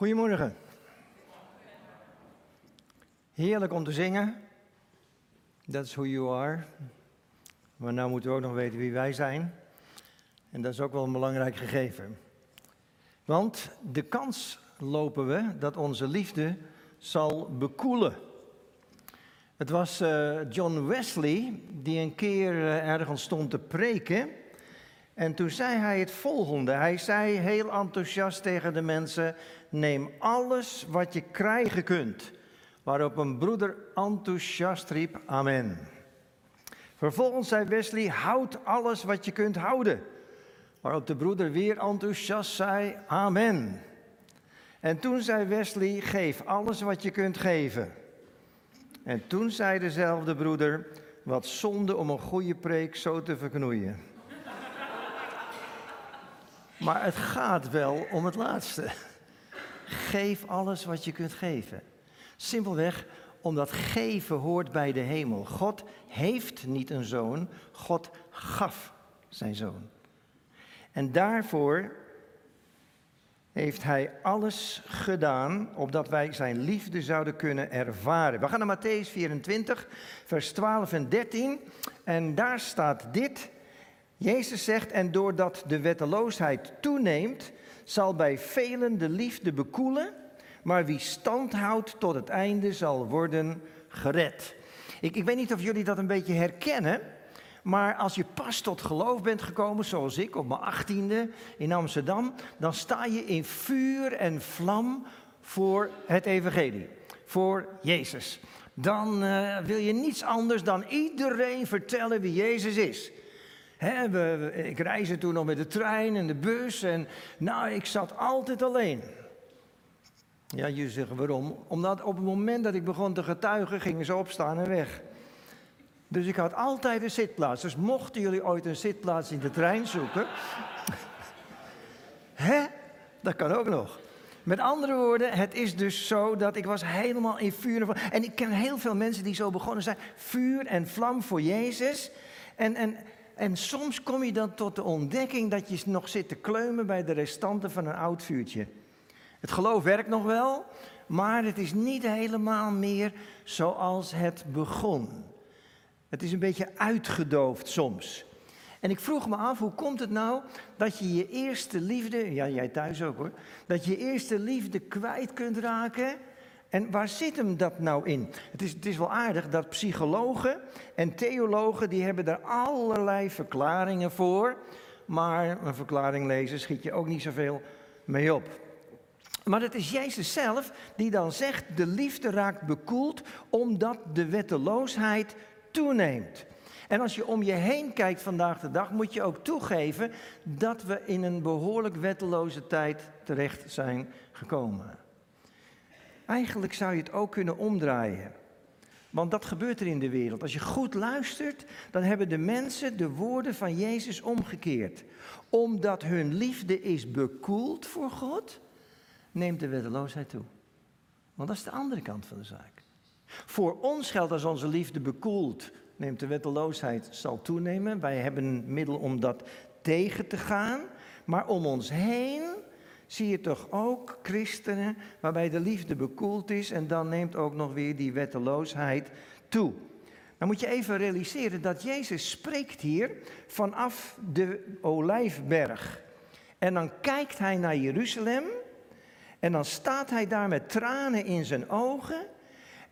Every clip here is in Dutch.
Goedemorgen. Heerlijk om te zingen. That's who you are. Maar nou moeten we ook nog weten wie wij zijn. En dat is ook wel een belangrijk gegeven. Want de kans lopen we dat onze liefde zal bekoelen. Het was uh, John Wesley die een keer uh, ergens stond te preken. En toen zei hij het volgende. Hij zei heel enthousiast tegen de mensen: Neem alles wat je krijgen kunt. Waarop een broeder enthousiast riep: Amen. Vervolgens zei Wesley: Houd alles wat je kunt houden. Waarop de broeder weer enthousiast zei: Amen. En toen zei Wesley: Geef alles wat je kunt geven. En toen zei dezelfde broeder: Wat zonde om een goede preek zo te verknoeien. Maar het gaat wel om het laatste. Geef alles wat je kunt geven. Simpelweg omdat geven hoort bij de hemel. God heeft niet een zoon, God gaf zijn zoon. En daarvoor heeft hij alles gedaan opdat wij zijn liefde zouden kunnen ervaren. We gaan naar Matthäus 24, vers 12 en 13. En daar staat dit. Jezus zegt, en doordat de wetteloosheid toeneemt, zal bij velen de liefde bekoelen, maar wie stand houdt tot het einde zal worden gered. Ik, ik weet niet of jullie dat een beetje herkennen, maar als je pas tot geloof bent gekomen, zoals ik op mijn achttiende in Amsterdam, dan sta je in vuur en vlam voor het evangelie, voor Jezus. Dan uh, wil je niets anders dan iedereen vertellen wie Jezus is we, ik reisde toen nog met de trein en de bus en nou, ik zat altijd alleen. Ja, jullie zeggen waarom? Omdat op het moment dat ik begon te getuigen, gingen ze opstaan en weg. Dus ik had altijd een zitplaats. Dus mochten jullie ooit een zitplaats in de trein zoeken. hè? Dat kan ook nog. Met andere woorden, het is dus zo dat ik was helemaal in vuur en vlam. En ik ken heel veel mensen die zo begonnen zijn. Vuur en vlam voor Jezus. En, en en soms kom je dan tot de ontdekking dat je nog zit te kleumen bij de restanten van een oud vuurtje. Het geloof werkt nog wel, maar het is niet helemaal meer zoals het begon. Het is een beetje uitgedoofd soms. En ik vroeg me af, hoe komt het nou dat je je eerste liefde, ja jij thuis ook hoor, dat je eerste liefde kwijt kunt raken en waar zit hem dat nou in? Het is, het is wel aardig dat psychologen en theologen, die hebben daar allerlei verklaringen voor. Maar een verklaring lezen schiet je ook niet zoveel mee op. Maar het is Jezus zelf die dan zegt, de liefde raakt bekoeld omdat de wetteloosheid toeneemt. En als je om je heen kijkt vandaag de dag, moet je ook toegeven dat we in een behoorlijk wetteloze tijd terecht zijn gekomen. Eigenlijk zou je het ook kunnen omdraaien. Want dat gebeurt er in de wereld. Als je goed luistert, dan hebben de mensen de woorden van Jezus omgekeerd. Omdat hun liefde is bekoeld voor God, neemt de wetteloosheid toe. Want dat is de andere kant van de zaak. Voor ons geldt als onze liefde bekoelt, neemt de wetteloosheid zal toenemen. Wij hebben een middel om dat tegen te gaan. Maar om ons heen zie je toch ook christenen waarbij de liefde bekoeld is en dan neemt ook nog weer die wetteloosheid toe. Dan moet je even realiseren dat Jezus spreekt hier vanaf de olijfberg. En dan kijkt hij naar Jeruzalem en dan staat hij daar met tranen in zijn ogen.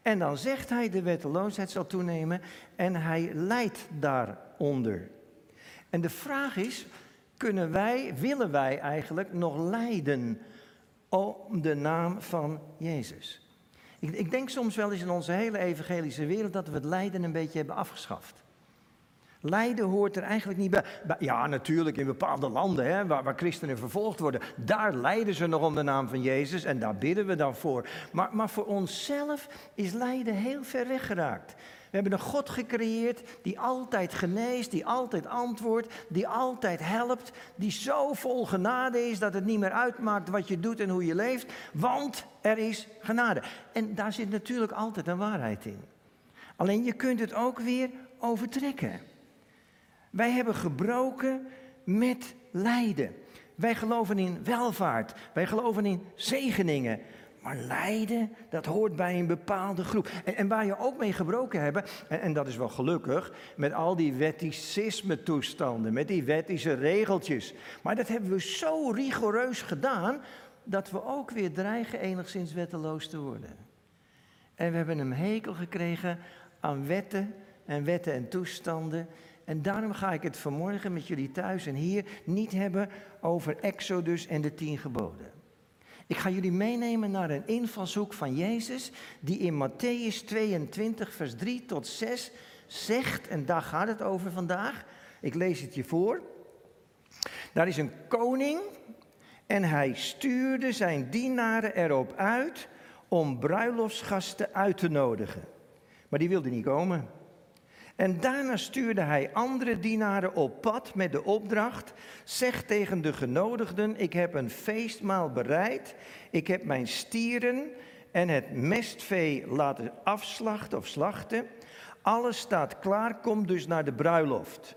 En dan zegt hij de wetteloosheid zal toenemen en hij lijdt daaronder. En de vraag is, kunnen wij, willen wij eigenlijk nog lijden om de naam van Jezus? Ik, ik, denk soms wel eens in onze hele evangelische wereld dat we het lijden een beetje hebben afgeschaft. Lijden hoort er eigenlijk niet bij. Ja, natuurlijk in bepaalde landen hè, waar, waar, christenen vervolgd worden. Daar lijden ze nog om de naam van Jezus en daar bidden we dan voor. Maar, maar voor onszelf is lijden heel ver weggeraakt. We hebben een God gecreëerd die altijd geneest, die altijd antwoordt, die altijd helpt, die zo vol genade is dat het niet meer uitmaakt wat je doet en hoe je leeft, want er is genade. En daar zit natuurlijk altijd een waarheid in. Alleen je kunt het ook weer overtrekken. Wij hebben gebroken met lijden. Wij geloven in welvaart. Wij geloven in zegeningen. Maar lijden, dat hoort bij een bepaalde groep. En, en waar je ook mee gebroken hebben, en, en, dat is wel gelukkig, met al die wetticisme toestanden, met die wettische regeltjes. Maar dat hebben we zo rigoureus gedaan, dat we ook weer dreigen enigszins wetteloos te worden. En we hebben een hekel gekregen aan wetten en wetten en toestanden. En daarom ga ik het vanmorgen met jullie thuis en hier niet hebben over Exodus en de tien geboden. Ik ga jullie meenemen naar een invalshoek van Jezus, die in Matthäus 22, vers 3 tot 6 zegt, en daar gaat het over vandaag. Ik lees het je voor. Daar is een koning en hij stuurde zijn dienaren erop uit om bruiloftsgasten uit te nodigen. Maar die wilden niet komen. En daarna stuurde hij andere dienaren op pad met de opdracht: zeg tegen de genodigden: Ik heb een feestmaal bereid. Ik heb mijn stieren en het mestvee laten afslachten of slachten. Alles staat klaar, kom dus naar de bruiloft.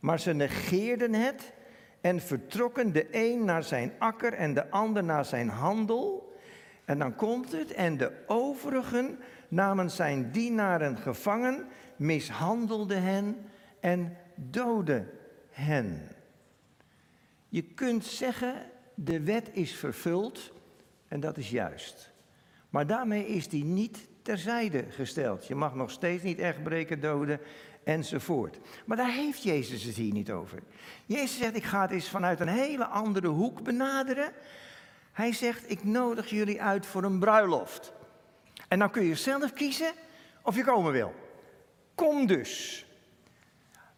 Maar ze negeerden het en vertrokken de een naar zijn akker en de ander naar zijn handel. En dan komt het, en de overigen namen zijn dienaren gevangen mishandelde hen en doodde hen. Je kunt zeggen, de wet is vervuld en dat is juist. Maar daarmee is die niet terzijde gesteld. Je mag nog steeds niet echt breken, doden enzovoort. Maar daar heeft Jezus het hier niet over. Jezus zegt, ik ga het eens vanuit een hele andere hoek benaderen. Hij zegt, ik nodig jullie uit voor een bruiloft. En dan kun je zelf kiezen of je komen wil. Kom dus.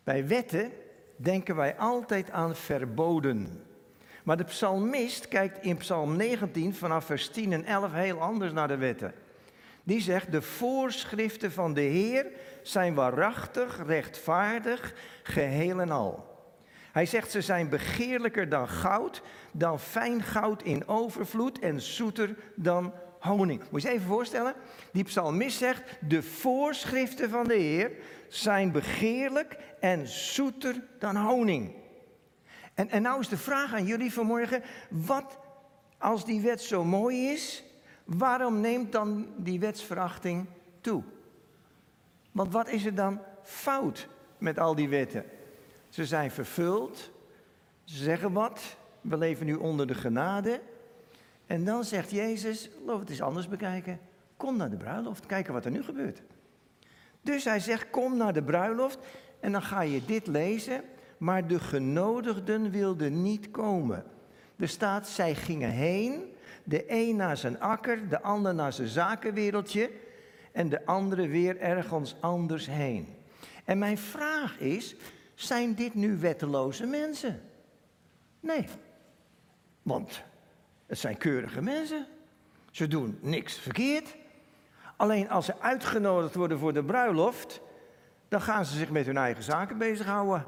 Bij wetten denken wij altijd aan verboden. Maar de psalmist kijkt in psalm 19 vanaf vers 10 en 11 heel anders naar de wetten. Die zegt, de voorschriften van de Heer zijn waarachtig, rechtvaardig, geheel en al. Hij zegt, ze zijn begeerlijker dan goud, dan fijn goud in overvloed en zoeter dan honing. Moet je je even voorstellen? Die psalmist zegt, de voorschriften van de Heer zijn begeerlijk en zoeter dan honing. En, en nou is de vraag aan jullie vanmorgen, wat als die wet zo mooi is, waarom neemt dan die wetsverachting toe? Want wat is er dan fout met al die wetten? Ze zijn vervuld, ze zeggen wat, we leven nu onder de genade, en dan zegt Jezus, laten het eens anders bekijken. Kom naar de bruiloft, kijken wat er nu gebeurt. Dus hij zegt, kom naar de bruiloft en dan ga je dit lezen. Maar de genodigden wilden niet komen. Er staat, zij gingen heen, de een naar zijn akker, de ander naar zijn zakenwereldje en de andere weer ergens anders heen. En mijn vraag is, zijn dit nu wetteloze mensen? Nee, want het zijn keurige mensen. Ze doen niks verkeerd. Alleen als ze uitgenodigd worden voor de bruiloft, dan gaan ze zich met hun eigen zaken bezighouden.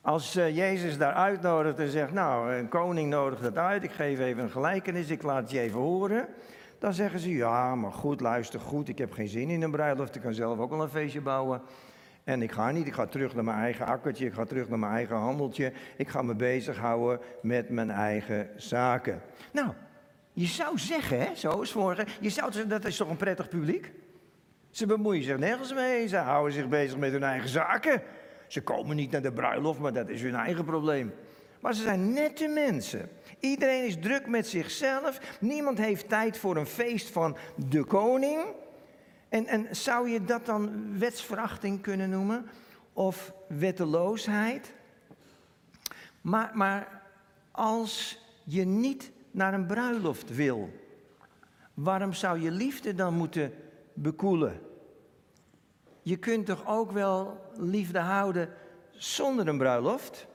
Als uh, Jezus daar uitnodigt en zegt, nou, een koning nodigt het uit, ik geef even een gelijkenis, ik laat je even horen. Dan zeggen ze, ja, maar goed, luister goed, ik heb geen zin in een bruiloft, ik kan zelf ook wel een feestje bouwen. En ik ga niet, ik ga terug naar mijn eigen akkertje, ik ga terug naar mijn eigen handeltje. Ik ga me bezighouden met mijn eigen zaken. Nou, je zou zeggen, hè, zo is vorige, je zou zeggen, dat is toch een prettig publiek? Ze bemoeien zich nergens mee, ze houden zich bezig met hun eigen zaken. Ze komen niet naar de bruiloft, maar dat is hun eigen probleem. Maar ze zijn nette mensen. Iedereen is druk met zichzelf. Niemand heeft tijd voor een feest van de koning. En, en zou je dat dan wetsverachting kunnen noemen? Of wetteloosheid? Maar, maar als je niet naar een bruiloft wil, waarom zou je liefde dan moeten bekoelen? Je kunt toch ook wel liefde houden zonder een bruiloft?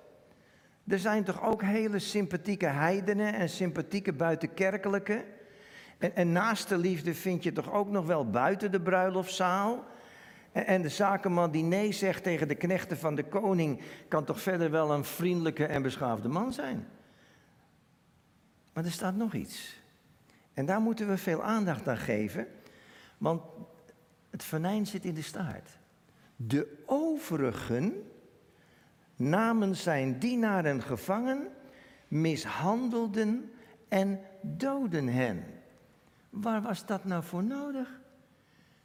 Er zijn toch ook hele sympathieke heidenen en sympathieke buitenkerkelijke en, naast de liefde vind je toch ook nog wel buiten de bruiloftzaal. En, en de zakenman die nee zegt tegen de knechten van de koning, kan toch verder wel een vriendelijke en beschaafde man zijn. Maar er staat nog iets. En daar moeten we veel aandacht aan geven, want het venijn zit in de staart. De overigen namen zijn dienaren gevangen, mishandelden en doden hen. Waar was dat nou voor nodig?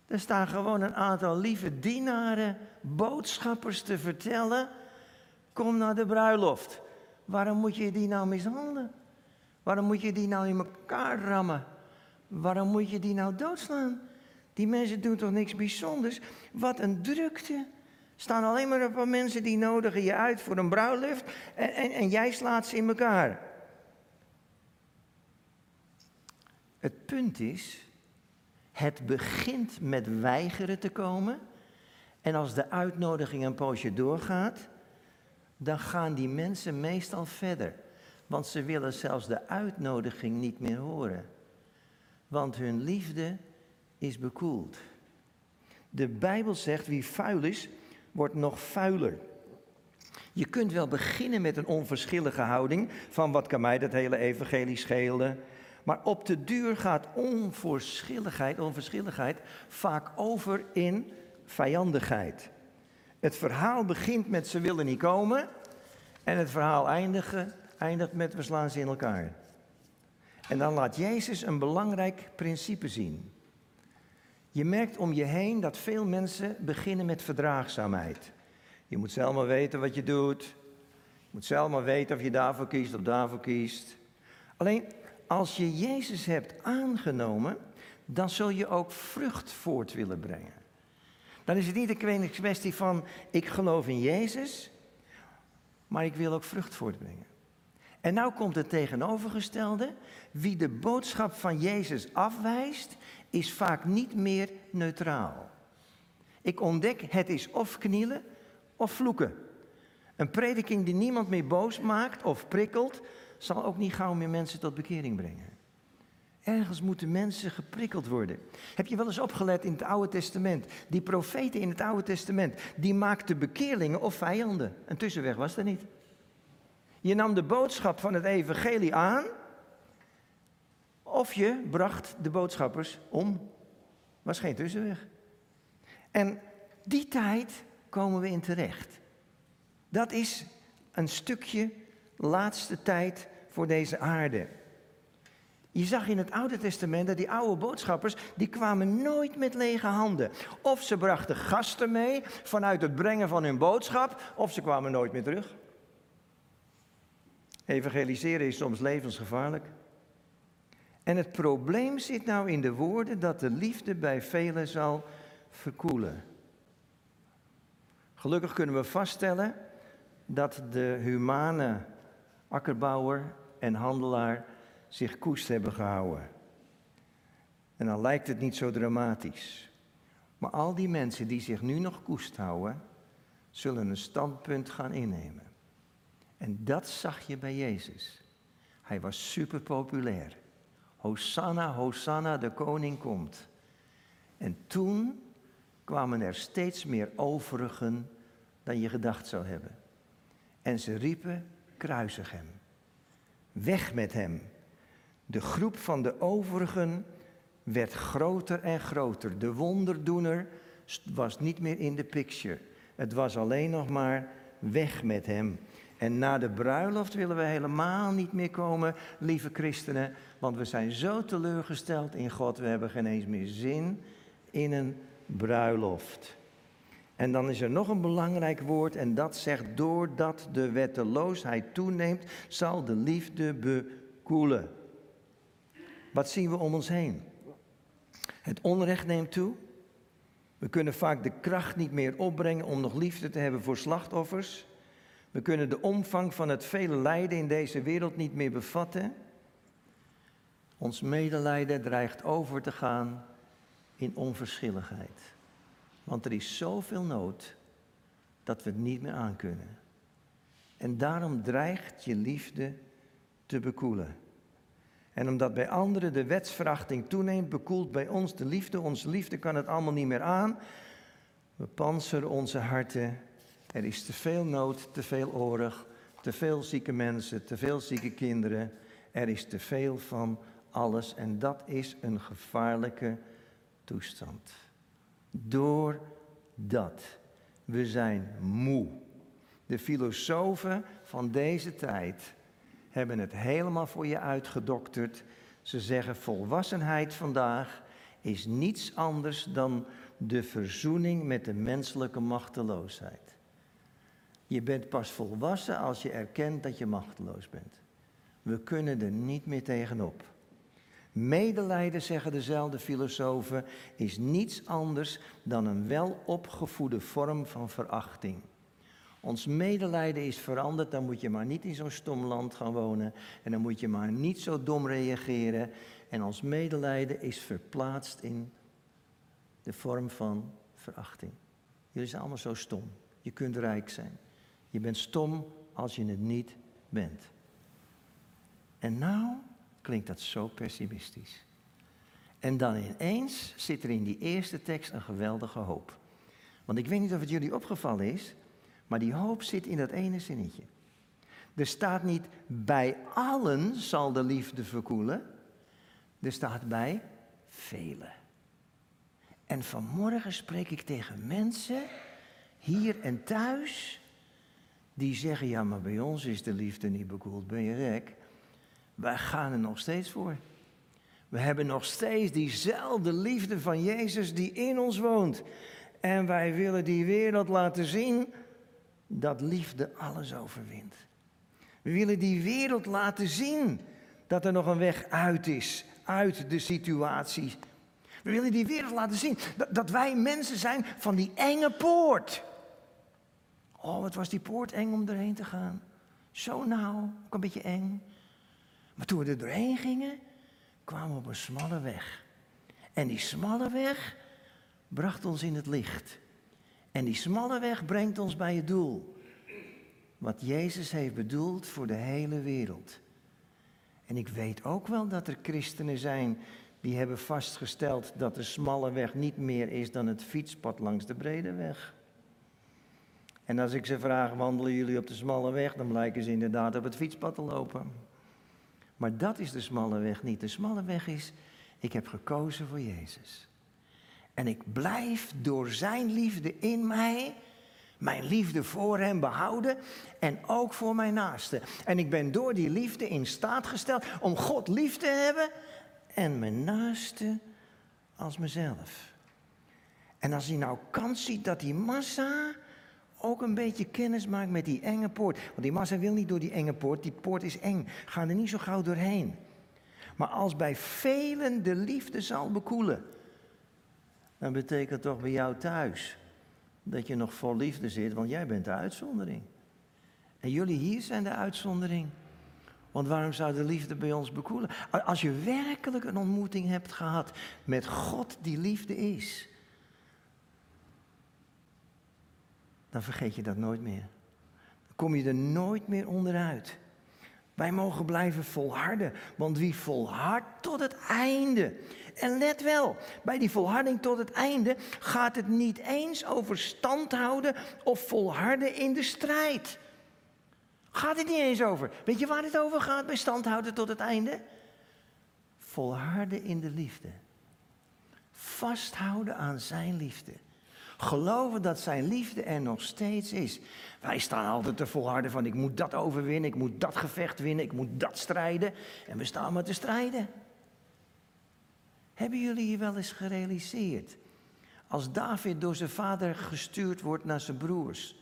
Er staan gewoon een aantal lieve dienaren, boodschappers te vertellen. Kom naar de bruiloft. Waarom moet je die nou mishandelen? Waarom moet je die nou in elkaar rammen? Waarom moet je die nou doodslaan? Die mensen doen toch niks bijzonders? Wat een drukte. Staan alleen maar een paar mensen die nodigen je uit voor een bruiloft en, en, en jij slaat ze in elkaar. Het punt is, het begint met weigeren te komen. En als de uitnodiging een poosje doorgaat, dan gaan die mensen meestal verder. Want ze willen zelfs de uitnodiging niet meer horen. Want hun liefde is bekoeld. De Bijbel zegt, wie vuil is, wordt nog vuiler. Je kunt wel beginnen met een onverschillige houding van wat kan mij dat hele evangelie schelen. Maar op de duur gaat onverschilligheid, onverschilligheid vaak over in vijandigheid. Het verhaal begint met ze willen niet komen en het verhaal eindigen, eindigt met we slaan ze in elkaar. En dan laat Jezus een belangrijk principe zien. Je merkt om je heen dat veel mensen beginnen met verdraagzaamheid. Je moet zelf maar weten wat je doet. Je moet zelf maar weten of je daarvoor kiest of daarvoor kiest. Alleen als je Jezus hebt aangenomen, dan zul je ook vrucht voort willen brengen. Dan is het niet een kwestie van ik geloof in Jezus, maar ik wil ook vrucht voortbrengen. En nou komt het tegenovergestelde. Wie de boodschap van Jezus afwijst, is vaak niet meer neutraal. Ik ontdek, het is of knielen of vloeken. Een prediking die niemand meer boos maakt of prikkelt, zal ook niet gauw meer mensen tot bekering brengen. Ergens moeten mensen geprikkeld worden. Heb je wel eens opgelet in het Oude Testament? Die profeten in het Oude Testament, die maakten bekeerlingen of vijanden. Een tussenweg was er niet. Je nam de boodschap van het evangelie aan, of je bracht de boodschappers om. Was geen tussenweg. En die tijd komen we in terecht. Dat is een stukje laatste tijd voor deze aarde. Je zag in het Oude Testament dat die oude boodschappers, die kwamen nooit met lege handen. Of ze brachten gasten mee vanuit het brengen van hun boodschap, of ze kwamen nooit meer terug. Evangeliseren is soms levensgevaarlijk. En het probleem zit nou in de woorden dat de liefde bij velen zal verkoelen. Gelukkig kunnen we vaststellen dat de humane akkerbouwer en handelaar zich koest hebben gehouden. En dan lijkt het niet zo dramatisch. Maar al die mensen die zich nu nog koest houden, zullen een standpunt gaan innemen. En dat zag je bij Jezus. Hij was super populair. Hosanna, Hosanna, de koning komt. En toen kwamen er steeds meer overigen dan je gedacht zou hebben. En ze riepen, kruisig hem. Weg met hem. De groep van de overigen werd groter en groter. De wonderdoener was niet meer in de picture. Het was alleen nog maar weg met hem. En na de bruiloft willen we helemaal niet meer komen, lieve christenen, want we zijn zo teleurgesteld in God, we hebben geen eens meer zin in een bruiloft. En dan is er nog een belangrijk woord en dat zegt, doordat de wetteloosheid toeneemt, zal de liefde bekoelen. Wat zien we om ons heen? Het onrecht neemt toe. We kunnen vaak de kracht niet meer opbrengen om nog liefde te hebben voor slachtoffers. We kunnen de omvang van het vele lijden in deze wereld niet meer bevatten. Ons medelijden dreigt over te gaan in onverschilligheid. Want er is zoveel nood dat we het niet meer aankunnen. En daarom dreigt je liefde te bekoelen. En omdat bij anderen de wetsverachting toeneemt, bekoelt bij ons de liefde. Onze liefde kan het allemaal niet meer aan. We panseren onze harten er is te veel nood, te veel oorlog, te veel zieke mensen, te veel zieke kinderen. Er is te veel van alles en dat is een gevaarlijke toestand. Doordat we zijn moe. De filosofen van deze tijd hebben het helemaal voor je uitgedokterd. Ze zeggen volwassenheid vandaag is niets anders dan de verzoening met de menselijke machteloosheid. Je bent pas volwassen als je erkent dat je machteloos bent. We kunnen er niet meer tegenop. Medelijden, zeggen dezelfde filosofen, is niets anders dan een welopgevoede vorm van verachting. Ons medelijden is veranderd, dan moet je maar niet in zo'n stom land gaan wonen en dan moet je maar niet zo dom reageren. En ons medelijden is verplaatst in de vorm van verachting. Jullie zijn allemaal zo stom. Je kunt rijk zijn. Je bent stom als je het niet bent. En nou klinkt dat zo pessimistisch. En dan ineens zit er in die eerste tekst een geweldige hoop. Want ik weet niet of het jullie opgevallen is, maar die hoop zit in dat ene zinnetje. Er staat niet bij allen zal de liefde verkoelen. Er staat bij velen. En vanmorgen spreek ik tegen mensen, hier en thuis, die zeggen, ja maar bij ons is de liefde niet bekoeld, ben je gek? Wij gaan er nog steeds voor. We hebben nog steeds diezelfde liefde van Jezus die in ons woont. En wij willen die wereld laten zien dat liefde alles overwint. We willen die wereld laten zien dat er nog een weg uit is, uit de situatie. We willen die wereld laten zien dat, dat wij mensen zijn van die enge poort. Oh, wat was die poort eng om erheen te gaan. Zo nauw, ook een beetje eng. Maar toen we er doorheen gingen, kwamen we op een smalle weg. En die smalle weg bracht ons in het licht. En die smalle weg brengt ons bij het doel. Wat Jezus heeft bedoeld voor de hele wereld. En ik weet ook wel dat er christenen zijn die hebben vastgesteld dat de smalle weg niet meer is dan het fietspad langs de brede weg. En als ik ze vraag, wandelen jullie op de smalle weg, dan blijken ze inderdaad op het fietspad te lopen. Maar dat is de smalle weg niet. De smalle weg is, ik heb gekozen voor Jezus. En ik blijf door Zijn liefde in mij, mijn liefde voor Hem behouden en ook voor mijn naaste. En ik ben door die liefde in staat gesteld om God lief te hebben en mijn naaste als mezelf. En als hij nou kans ziet dat die massa ook een beetje kennis maakt met die enge poort. Want die massa wil niet door die enge poort, die poort is eng. Ga er niet zo gauw doorheen. Maar als bij velen de liefde zal bekoelen, dan betekent toch bij jou thuis dat je nog vol liefde zit, want jij bent de uitzondering. En jullie hier zijn de uitzondering. Want waarom zou de liefde bij ons bekoelen? Als je werkelijk een ontmoeting hebt gehad met God die liefde is, dan vergeet je dat nooit meer. Dan kom je er nooit meer onderuit. Wij mogen blijven volharden, want wie volhardt tot het einde. En let wel, bij die volharding tot het einde gaat het niet eens over stand houden of volharden in de strijd. Gaat het niet eens over. Weet je waar het over gaat bij stand houden tot het einde? Volharden in de liefde. Vasthouden aan zijn liefde. Geloven dat zijn liefde er nog steeds is. Wij staan altijd te volharden van ik moet dat overwinnen, ik moet dat gevecht winnen, ik moet dat strijden. En we staan maar te strijden. Hebben jullie hier wel eens gerealiseerd? Als David door zijn vader gestuurd wordt naar zijn broers,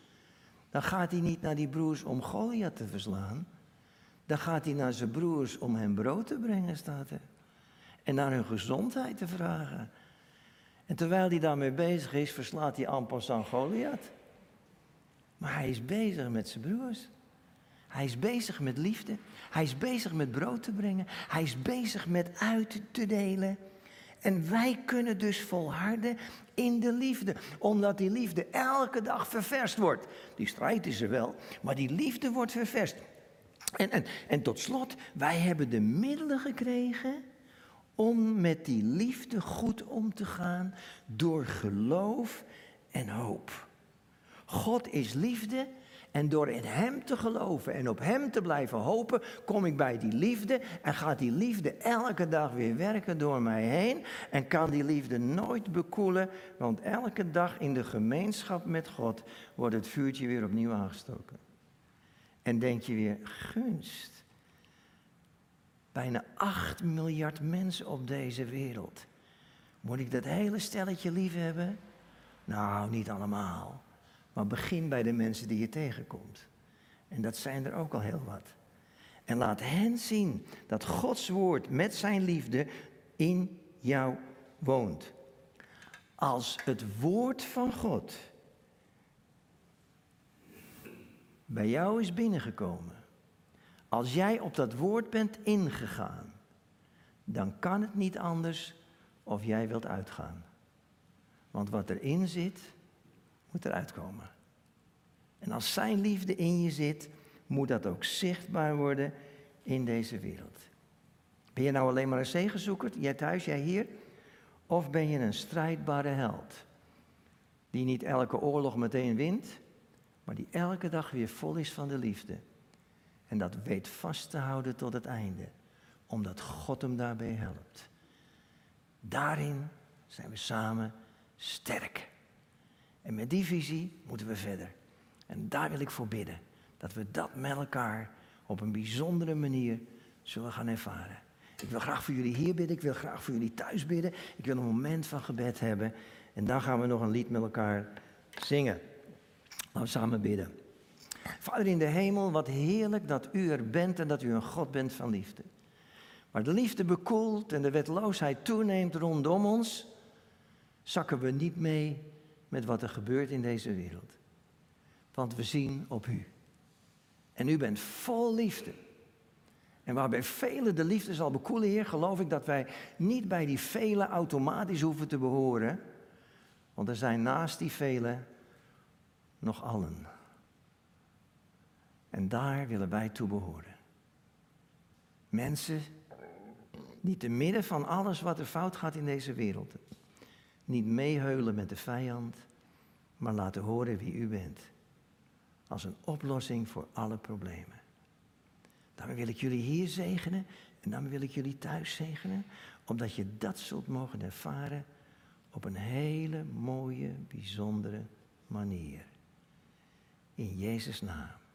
dan gaat hij niet naar die broers om Goliath te verslaan. Dan gaat hij naar zijn broers om hen brood te brengen, staat er. En naar hun gezondheid te vragen. En terwijl hij daarmee bezig is, verslaat hij aan Goliath. Maar hij is bezig met zijn broers. Hij is bezig met liefde. Hij is bezig met brood te brengen. Hij is bezig met uit te delen. En wij kunnen dus volharden in de liefde, omdat die liefde elke dag ververst wordt. Die strijd is er wel, maar die liefde wordt ververst. En, en, en tot slot, wij hebben de middelen gekregen om met die liefde goed om te gaan door geloof en hoop. God is liefde en door in Hem te geloven en op Hem te blijven hopen, kom ik bij die liefde en gaat die liefde elke dag weer werken door mij heen en kan die liefde nooit bekoelen, want elke dag in de gemeenschap met God wordt het vuurtje weer opnieuw aangestoken. En denk je weer, gunst, bijna 8 miljard mensen op deze wereld. Moet ik dat hele stelletje lief hebben? Nou, niet allemaal. Maar begin bij de mensen die je tegenkomt. En dat zijn er ook al heel wat. En laat hen zien dat Gods woord met zijn liefde in jou woont. Als het woord van God bij jou is binnengekomen, als jij op dat woord bent ingegaan, dan kan het niet anders of jij wilt uitgaan. Want wat erin zit, moet eruit komen. En als zijn liefde in je zit, moet dat ook zichtbaar worden in deze wereld. Ben je nou alleen maar een zegenzoeker, jij thuis, jij hier? Of ben je een strijdbare held? Die niet elke oorlog meteen wint, maar die elke dag weer vol is van de liefde. En dat weet vast te houden tot het einde, omdat God hem daarbij helpt. Daarin zijn we samen sterk. En met die visie moeten we verder. En daar wil ik voor bidden. Dat we dat met elkaar op een bijzondere manier zullen gaan ervaren. Ik wil graag voor jullie hier bidden. Ik wil graag voor jullie thuis bidden. Ik wil een moment van gebed hebben. En dan gaan we nog een lied met elkaar zingen. Laten we samen bidden. Vader in de hemel, wat heerlijk dat u er bent en dat u een God bent van liefde. Maar de liefde bekoelt en de wetloosheid toeneemt rondom ons, zakken we niet mee met wat er gebeurt in deze wereld. Want we zien op u. En u bent vol liefde. En waarbij velen de liefde zal bekoelen, Heer, geloof ik dat wij niet bij die velen automatisch hoeven te behoren. Want er zijn naast die velen nog allen. En daar willen wij toe behoren. Mensen die te midden van alles wat er fout gaat in deze wereld, niet meeheulen met de vijand, maar laten horen wie u bent. Als een oplossing voor alle problemen. Daarom wil ik jullie hier zegenen en dan wil ik jullie thuis zegenen, omdat je dat zult mogen ervaren op een hele mooie, bijzondere manier. In Jezus' naam.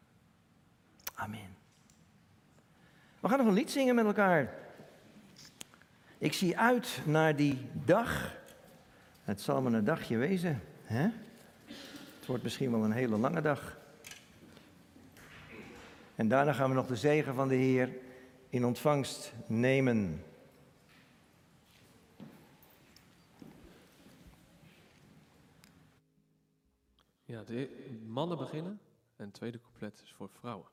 Amen. We gaan nog een lied zingen met elkaar. Ik zie uit naar die dag. Het zal maar een dagje wezen. Hè? Het wordt misschien wel een hele lange dag. En daarna gaan we nog de zegen van de Heer in ontvangst nemen. Ja, de mannen beginnen en het tweede couplet is voor vrouwen.